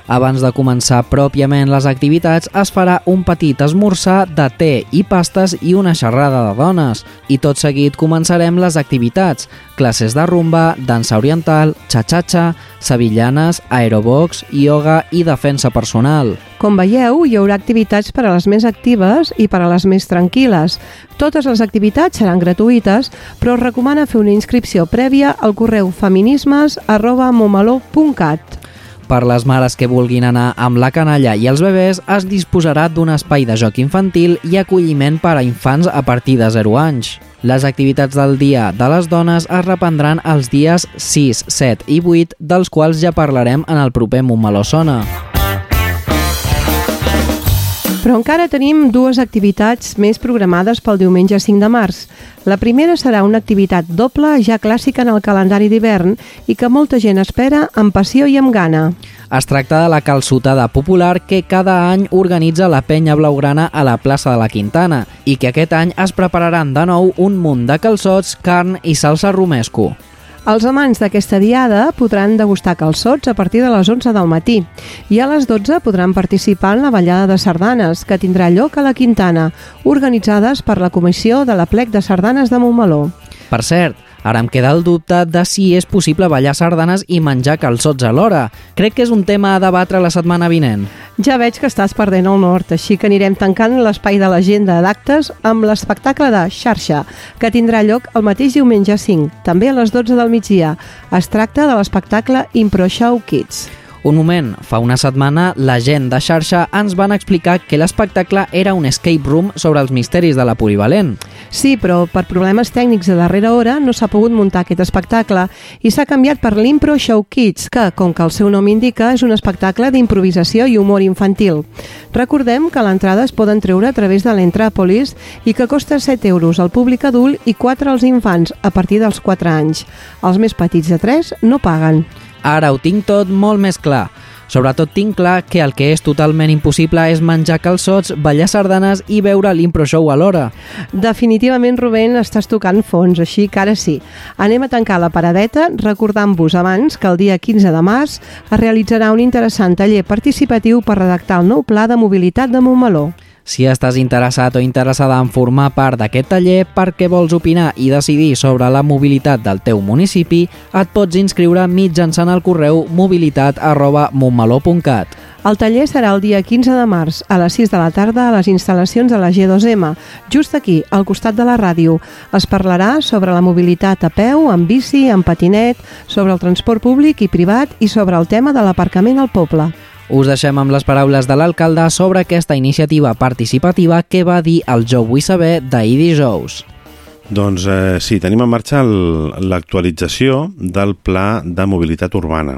Abans de començar pròpiament les activitats, es farà un petit esmorzar de té i pastes i una xerrada de dones. I tot seguit començarem les activitats, classes de rumba, dansa oriental, xa-xa-xa, sevillanes, aerobox, ioga i defensa personal. Com veieu, hi haurà activitats per a les més actives i per a les més tranquil·les. Totes les activitats seran gratuïtes, però es recomana fer una inscripció prèvia al correu feminismes arroba momaló.cat. Per les mares que vulguin anar amb la canalla i els bebès, es disposarà d'un espai de joc infantil i acolliment per a infants a partir de 0 anys. Les activitats del Dia de les Dones es reprendran els dies 6, 7 i 8, dels quals ja parlarem en el proper Montmeló Sona. Però encara tenim dues activitats més programades pel diumenge 5 de març. La primera serà una activitat doble ja clàssica en el calendari d'hivern i que molta gent espera amb passió i amb gana. Es tracta de la calçotada popular que cada any organitza la penya blaugrana a la plaça de la Quintana i que aquest any es prepararan de nou un munt de calçots, carn i salsa romesco. Els amants d'aquesta diada podran degustar calçots a partir de les 11 del matí i a les 12 podran participar en la ballada de sardanes que tindrà lloc a la Quintana, organitzades per la Comissió de la Plec de Sardanes de Montmeló. Per cert, ara em queda el dubte de si és possible ballar sardanes i menjar calçots alhora. Crec que és un tema a debatre la setmana vinent. Ja veig que estàs perdent el nord, així que anirem tancant l'espai de l'agenda d'actes amb l'espectacle de Xarxa, que tindrà lloc el mateix diumenge 5, també a les 12 del migdia. Es tracta de l'espectacle Impro Show Kids. Un moment, fa una setmana la gent de xarxa ens van explicar que l'espectacle era un escape room sobre els misteris de la polivalent. Sí, però per problemes tècnics de darrera hora no s'ha pogut muntar aquest espectacle i s'ha canviat per l'Impro Show Kids, que, com que el seu nom indica, és un espectacle d'improvisació i humor infantil. Recordem que l'entrada es poden treure a través de l'Entràpolis i que costa 7 euros al públic adult i 4 als infants a partir dels 4 anys. Els més petits de 3 no paguen. Ara ho tinc tot molt més clar. Sobretot tinc clar que el que és totalment impossible és menjar calçots, ballar sardanes i veure l'impro show alhora. Definitivament, Rubén, estàs tocant fons, així que ara sí. Anem a tancar la paradeta recordant-vos abans que el dia 15 de març es realitzarà un interessant taller participatiu per redactar el nou pla de mobilitat de Montmeló. Si estàs interessat o interessada en formar part d'aquest taller perquè vols opinar i decidir sobre la mobilitat del teu municipi, et pots inscriure mitjançant el correu mobilitat arroba. El taller serà el dia 15 de març a les 6 de la tarda a les instal·lacions de la G2M, just aquí, al costat de la ràdio. Es parlarà sobre la mobilitat a peu, en bici, en patinet, sobre el transport públic i privat i sobre el tema de l'aparcament al poble. Us deixem amb les paraules de l'alcalde sobre aquesta iniciativa participativa que va dir al Jo vull saber d'ahir dijous. Doncs eh, sí, tenim en marxa el- l'actualització del Pla de Mobilitat Urbana,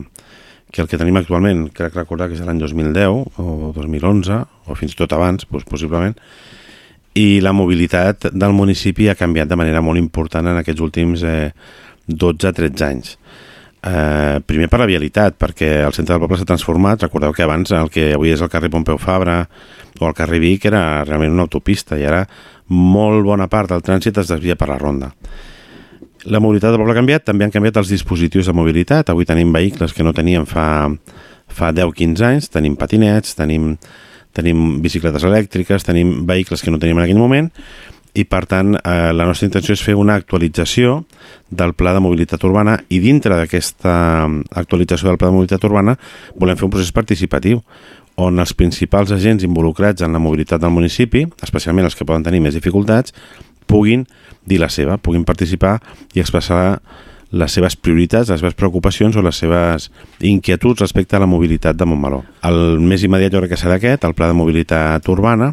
que el que tenim actualment, crec recordar que és l'any 2010 o 2011, o fins i tot abans, doncs, possiblement, i la mobilitat del municipi ha canviat de manera molt important en aquests últims eh, 12-13 anys. Eh, primer per la vialitat, perquè el centre del poble s'ha transformat. Recordeu que abans el que avui és el carrer Pompeu Fabra o el carrer Vic era realment una autopista i ara molt bona part del trànsit es desvia per la ronda. La mobilitat del poble ha canviat, també han canviat els dispositius de mobilitat. Avui tenim vehicles que no teníem fa, fa 10-15 anys, tenim patinets, tenim, tenim bicicletes elèctriques, tenim vehicles que no teníem en aquell moment i per tant eh, la nostra intenció és fer una actualització del pla de mobilitat urbana i dintre d'aquesta actualització del pla de mobilitat urbana volem fer un procés participatiu on els principals agents involucrats en la mobilitat del municipi, especialment els que poden tenir més dificultats, puguin dir la seva, puguin participar i expressar les seves prioritats, les seves preocupacions o les seves inquietuds respecte a la mobilitat de Montmeló. El més immediat jo crec que serà aquest, el pla de mobilitat urbana,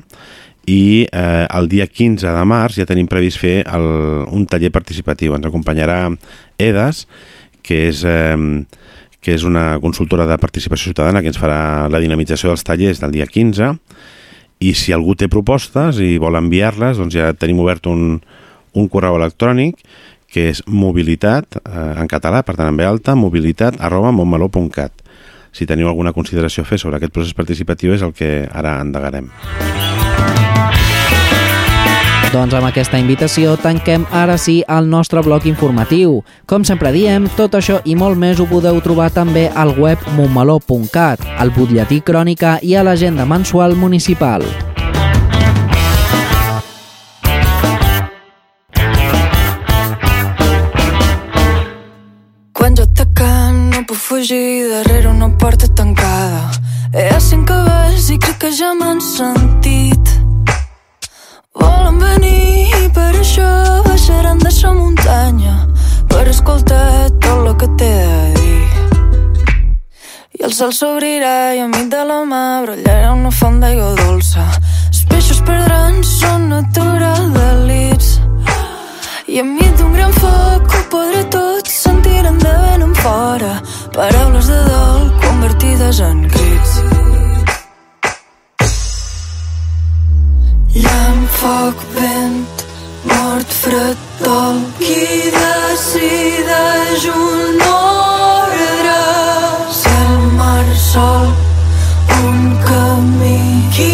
i eh, el dia 15 de març ja tenim previst fer el, un taller participatiu. Ens acompanyarà EDAS, que és, eh, que és una consultora de participació ciutadana que ens farà la dinamització dels tallers del dia 15 i si algú té propostes i vol enviar-les, doncs ja tenim obert un, un correu electrònic que és mobilitat, eh, en català, per tant en ve alta, mobilitat arroba montmeló.cat. Si teniu alguna consideració a fer sobre aquest procés participatiu és el que ara endegarem. Doncs amb aquesta invitació tanquem ara sí el nostre bloc informatiu. Com sempre diem, tot això i molt més ho podeu trobar també al web montmeló.cat, al butlletí crònica i a l'agenda mensual municipal. Quan jo atacant no puc fugir darrere una porta tancada. He a cinc cabells i crec que ja m'han sentit. Volen venir i per això baixaran de sa muntanya per escoltar tot el que té a dir. I el sol s'obrirà i enmig de la mà brollarà una font d'aigua dolça. Els peixos perdran son natural d'elits. I enmig d'un gran foc ho podré tot sentir en de vent en fora paraules de dol convertides en crits llamp, foc, vent, mort, fred, dol qui decideix un ordre cel, mar, sol un camí qui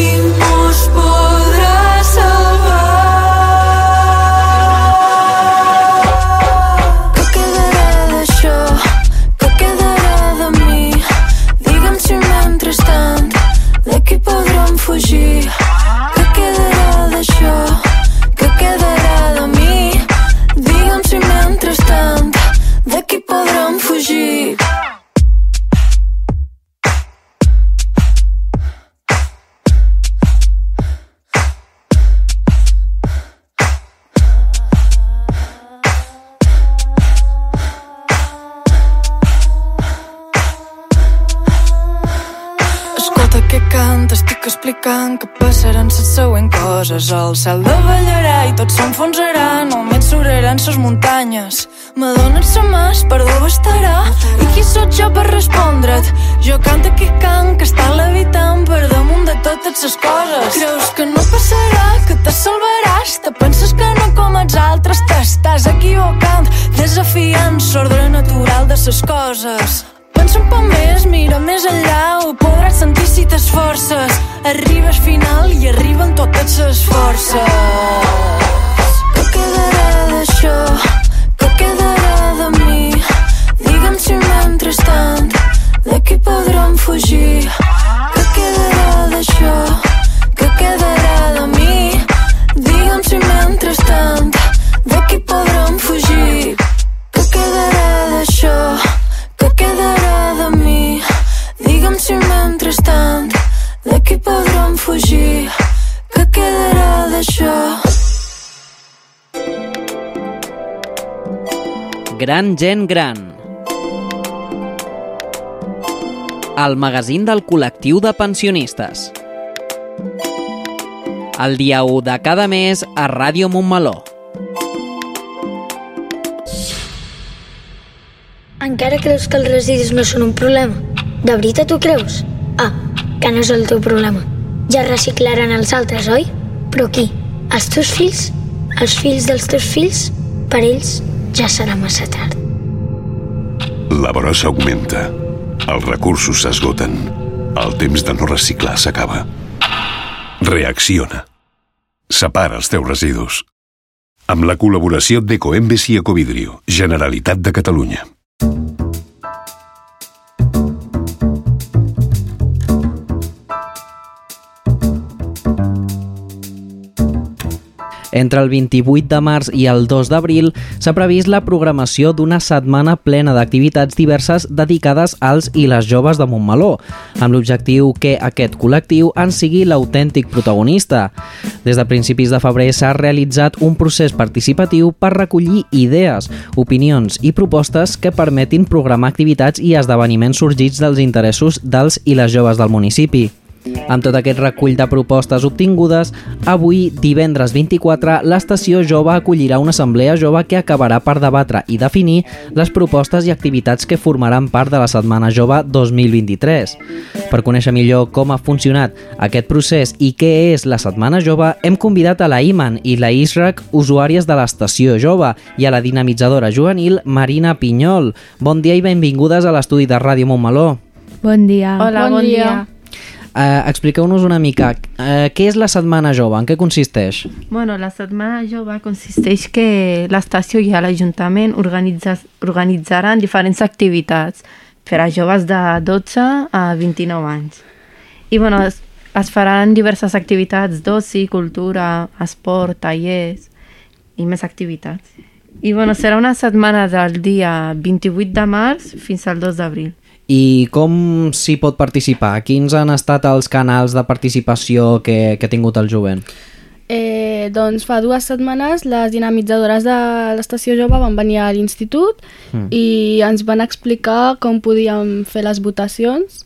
fugir. Escolta què canta, estic explicant que passaran les següents coses. El cel davallarà i tot s'enfonsarà, només s'obraran ses muntanyes. M'adonen sa mà, es perdó bastarà. I qui sóc jo per respondre't? Jo canto que cant, que està levitant per damunt de totes les coses. Creus que no passarà, que te salvaràs? Te penses que no com els altres, t'estàs equivocant, desafiant l'ordre natural de les coses. Pensa un poc més, mira més enllà, ho podràs sentir si t'esforces. Arribes final i arriben totes les forces. Què quedarà d'això? Què quedarà de mi? Digue'm si mentrestant d'aquí podrem fugir. Què quedarà d'això? Què quedarà de mi? Digue'm si mentrestant d'aquí podrem fugir. Què quedarà d'això? Quedarà de mi? Digue'm si mentrestant d'aquí podrem fugir. Què quedarà d'això? Gran gent gran. El magazín del col·lectiu de pensionistes. El dia 1 de cada mes a Ràdio Montmeló. Encara creus que els residus no són un problema? De veritat ho creus? Ah, que no és el teu problema. Ja reciclaran els altres, oi? Però qui? Els teus fills? Els fills dels teus fills? Per ells ja serà massa tard. La brossa augmenta. Els recursos s'esgoten. El temps de no reciclar s'acaba. Reacciona. Separa els teus residus. Amb la col·laboració d'Ecoembes i Ecovidrio, Generalitat de Catalunya. Entre el 28 de març i el 2 d'abril s'ha previst la programació d'una setmana plena d'activitats diverses dedicades als i les joves de Montmeló, amb l'objectiu que aquest col·lectiu en sigui l'autèntic protagonista. Des de principis de febrer s'ha realitzat un procés participatiu per recollir idees, opinions i propostes que permetin programar activitats i esdeveniments sorgits dels interessos dels i les joves del municipi. Amb tot aquest recull de propostes obtingudes, avui, divendres 24, l'Estació Jove acollirà una assemblea jove que acabarà per debatre i definir les propostes i activitats que formaran part de la Setmana Jove 2023. Per conèixer millor com ha funcionat aquest procés i què és la Setmana Jove, hem convidat a la Iman i la Israq, usuàries de l'Estació Jove, i a la dinamitzadora juvenil Marina Pinyol. Bon dia i benvingudes a l'estudi de Ràdio Montmeló. Bon dia. Hola, bon, bon dia. Eh, Expliqueu-nos una mica, eh, què és la Setmana Jove? En què consisteix? Bueno, la Setmana Jove consisteix que l'estació i l'Ajuntament organitza, organitzaran diferents activitats per a joves de 12 a 29 anys. I bueno, es, es faran diverses activitats d'oci, cultura, esport, tallers i més activitats. I bueno, serà una setmana del dia 28 de març fins al 2 d'abril. I com s'hi pot participar? Quins han estat els canals de participació que, que ha tingut el jovent? Eh, doncs fa dues setmanes les dinamitzadores de l'estació jove van venir a l'institut Mm. i ens van explicar com podíem fer les votacions.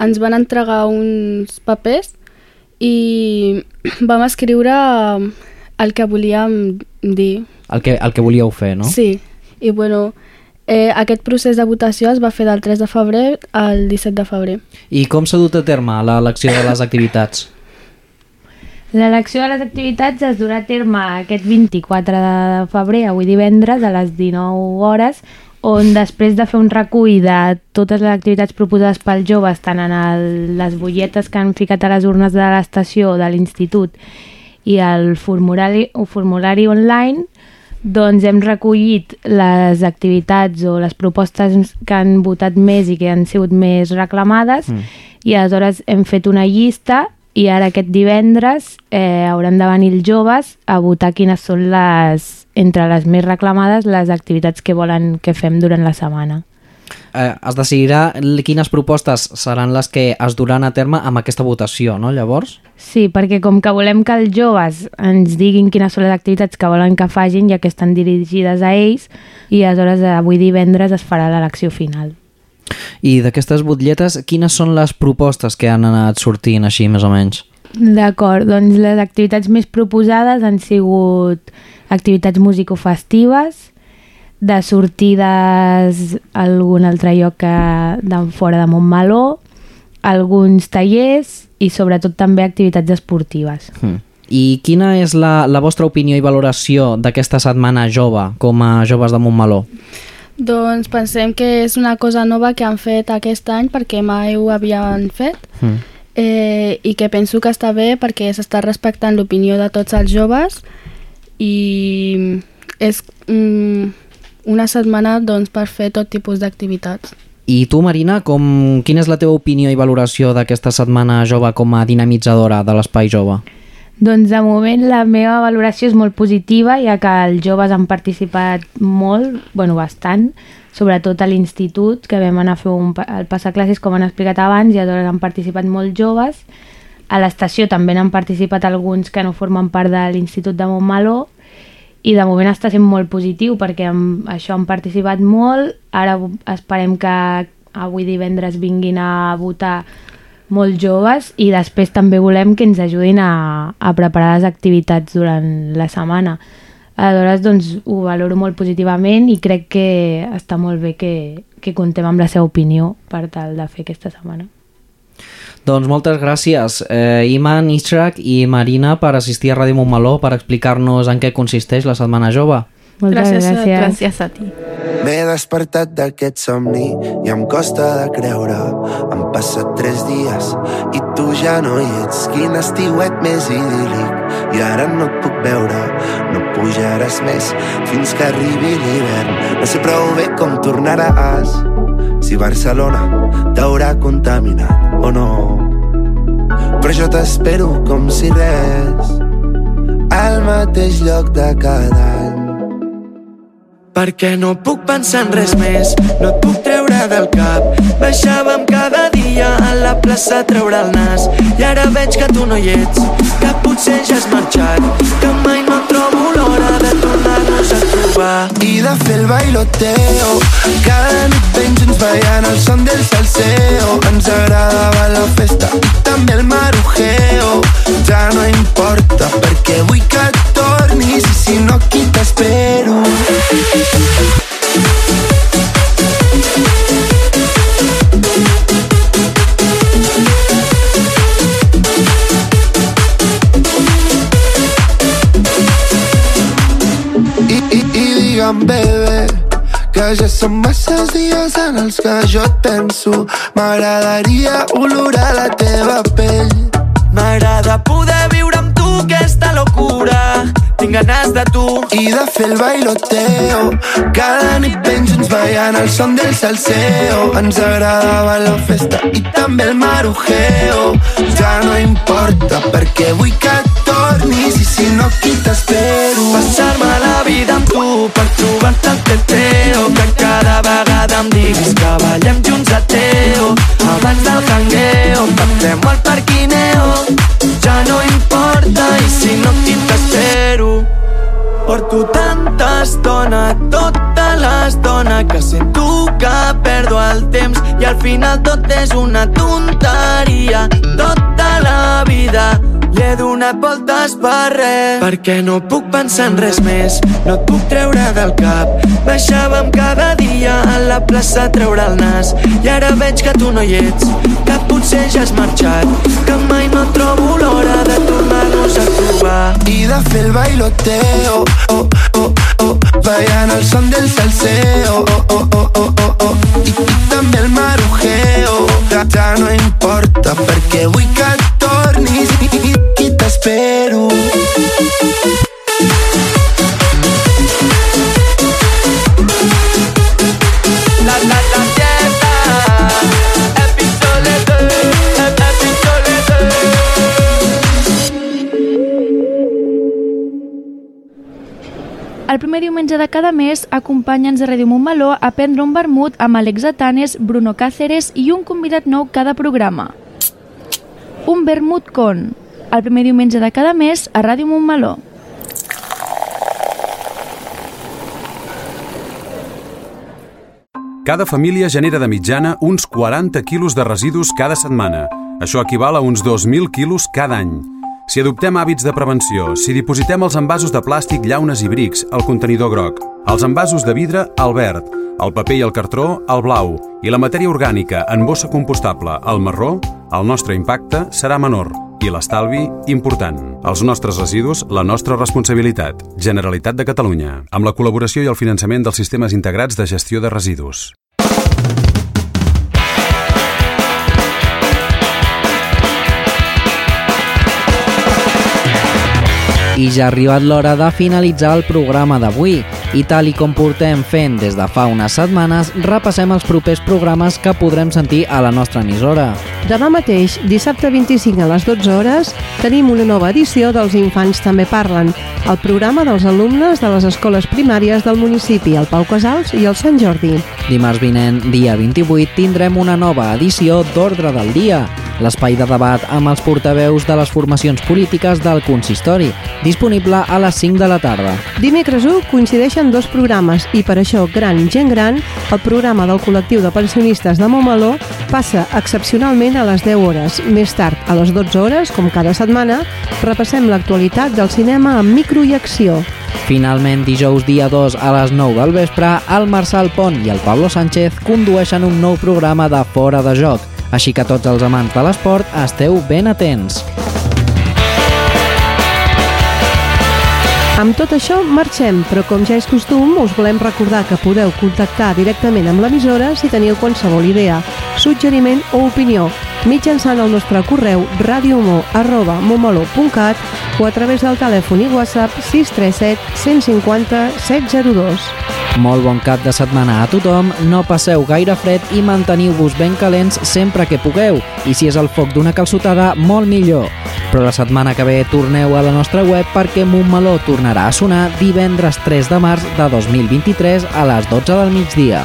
Ens van entregar uns papers i vam escriure el que volíem dir. El que, el que volíeu fer, no? Sí, i bueno, eh, aquest procés de votació es va fer del 3 de febrer al 17 de febrer. I com s'ha dut a terme l'elecció de les activitats? L'elecció de les activitats es durà a terme aquest 24 de febrer, avui divendres, a les 19 hores, on després de fer un recull de totes les activitats proposades pels joves, tant en el, les butlletes que han ficat a les urnes de l'estació de l'institut i el formulari, el formulari online, doncs hem recollit les activitats o les propostes que han votat més i que han sigut més reclamades Mm. i aleshores hem fet una llista i ara aquest divendres eh, hauran de venir els joves a votar quines són les, entre les més reclamades, les activitats que volen que fem durant la setmana. Eh, es decidirà quines propostes seran les que es duran a terme amb aquesta votació, no? Llavors? Sí, perquè com que volem que els joves ens diguin quines són les activitats que volen que facin, ja que estan dirigides a ells, i aleshores avui divendres es farà l'elecció final. I d'aquestes butlletes, quines són les propostes que han anat sortint així, més o menys? D'acord, doncs les activitats més proposades han sigut activitats musicofestives, de sortides a algun altre lloc que de fora de Montmeló, alguns tallers i sobretot també activitats esportives. Mm. I quina és la, la vostra opinió i valoració d'aquesta setmana jove com a joves de Montmeló? Doncs pensem que és una cosa nova que han fet aquest any perquè mai ho havien fet Mm. eh, i que penso que està bé perquè s'està respectant l'opinió de tots els joves i és mm, una setmana doncs, per fer tot tipus d'activitats. I tu, Marina, com, quina és la teva opinió i valoració d'aquesta setmana jove com a dinamitzadora de l'espai jove? Doncs de moment la meva valoració és molt positiva, ja que els joves han participat molt, bueno, bastant, sobretot a l'institut, que vam anar a fer un, el passaclasses, com han explicat abans, i aleshores han participat molts joves. A l'estació també n'han participat alguns que no formen part de l'Institut de Montmeló, i de moment està sent molt positiu perquè amb això han participat molt, ara esperem que avui divendres vinguin a votar molt joves i després també volem que ens ajudin a, a preparar les activitats durant la setmana. Aleshores, doncs, ho valoro molt positivament i crec que està molt bé que, que contem amb la seva opinió per tal de fer aquesta setmana. Doncs moltes gràcies, eh, Iman, Ishrak i Marina, per assistir a Ràdio Montmeló per explicar-nos en què consisteix la Setmana Jove. Moltes gràcies, gràcies. gràcies a ti. M'he despertat d'aquest somni i em costa de creure. Han passat tres dies i tu ja no hi ets. Quin estiuet més idíl·lic i ara no et puc veure. No pujaràs més fins que arribi l'hivern. No sé prou bé com tornaràs si Barcelona t'haurà contaminat o no. Però jo t'espero com si res al mateix lloc de cada any. Perquè no puc pensar en res més, no et puc treure del cap. Baixàvem cada dia a la plaça a treure el nas i ara veig que tu no hi ets, que potser ja has marxat, que mai no trobo l'hora de tornar-nos a trobar. I de fer el bailoteo, cada nit junts ballant el son del salseo. Ens agradava la festa i també el marujeo. Ja no importa perquè vull que tornis i si no aquí t'espero. ja són masses dies en els que jo et penso. M'agradaria olorar la teva pell. M'agrada poder viure de tu i de fer el bailoteo. Cada nit ben junts ballant el son del salseo. Ens agradava la festa i també el marujeo. Ja no importa perquè vull que tornis i si no aquí t'espero. Passar-me la vida amb tu per trobar-te el teteo. Que cada vegada em diguis que ballem junts a Teo. Abans del jangueo, que fem al parquineo. Ja no importa i si no aquí t'espero. Porto tanta estona, tota l'estona que sento que perdo el temps i al final tot és una tonteria. Tota la vida li he donat voltes per res perquè no puc pensar en res més, no et puc treure del cap. Baixàvem cada dia a la plaça a treure el nas i ara veig que tu no hi ets, que potser ja has marxat, que mai no trobo l'hora de tornar-nos a trobar i de fer el bailoteo. Oh, oh, oh, ballant el son del salseo. Oh, oh, oh, oh, oh, oh. I, i també el marujeo. Ja, ja no importa perquè vull que tornis i, i, i t'espero La El primer diumenge de cada mes, acompanya'ns a Ràdio Montmeló a prendre un vermut amb Alex Atanes, Bruno Cáceres i un convidat nou cada programa. Un vermut con, el primer diumenge de cada mes a Ràdio Montmeló. Cada família genera de mitjana uns 40 quilos de residus cada setmana. Això equival a uns 2.000 quilos cada any. Si adoptem hàbits de prevenció, si dipositem els envasos de plàstic, llaunes i brics al contenidor groc, els envasos de vidre al verd, el paper i el cartró al blau i la matèria orgànica en bossa compostable al marró, el nostre impacte serà menor i l'estalvi important. Els nostres residus, la nostra responsabilitat. Generalitat de Catalunya, amb la col·laboració i el finançament dels sistemes integrats de gestió de residus. I ja ha arribat l'hora de finalitzar el programa d'avui. I tal i com portem fent des de fa unes setmanes, repassem els propers programes que podrem sentir a la nostra emissora. Demà mateix, dissabte 25 a les 12 hores, tenim una nova edició dels Infants també parlen, el programa dels alumnes de les escoles primàries del municipi, el Pau Casals i el Sant Jordi. Dimarts vinent, dia 28, tindrem una nova edició d'Ordre del Dia, l'espai de debat amb els portaveus de les formacions polítiques del consistori, disponible a les 5 de la tarda. Dimecres 1 coincideixen dos programes i per això Gran Gent Gran, el programa del col·lectiu de pensionistes de Montmeló, passa excepcionalment a les 10 hores. Més tard, a les 12 hores, com cada setmana, repassem l'actualitat del cinema amb micro i acció. Finalment, dijous dia 2 a les 9 del vespre, el Marçal Pont i el Pablo Sánchez condueixen un nou programa de Fora de Joc, així que tots els amants de l'esport esteu ben atents. Amb tot això marxem, però com ja és costum, us volem recordar que podeu contactar directament amb l'emissora si teniu qualsevol idea, suggeriment o opinió, mitjançant el nostre correu radiomo.momolo.cat o a través del telèfon i WhatsApp 637 150 702. Molt bon cap de setmana a tothom, no passeu gaire fred i manteniu-vos ben calents sempre que pugueu, i si és el foc d'una calçotada, molt millor. Però la setmana que ve torneu a la nostra web perquè Montmeló tornarà a sonar divendres 3 de març de 2023 a les 12 del migdia.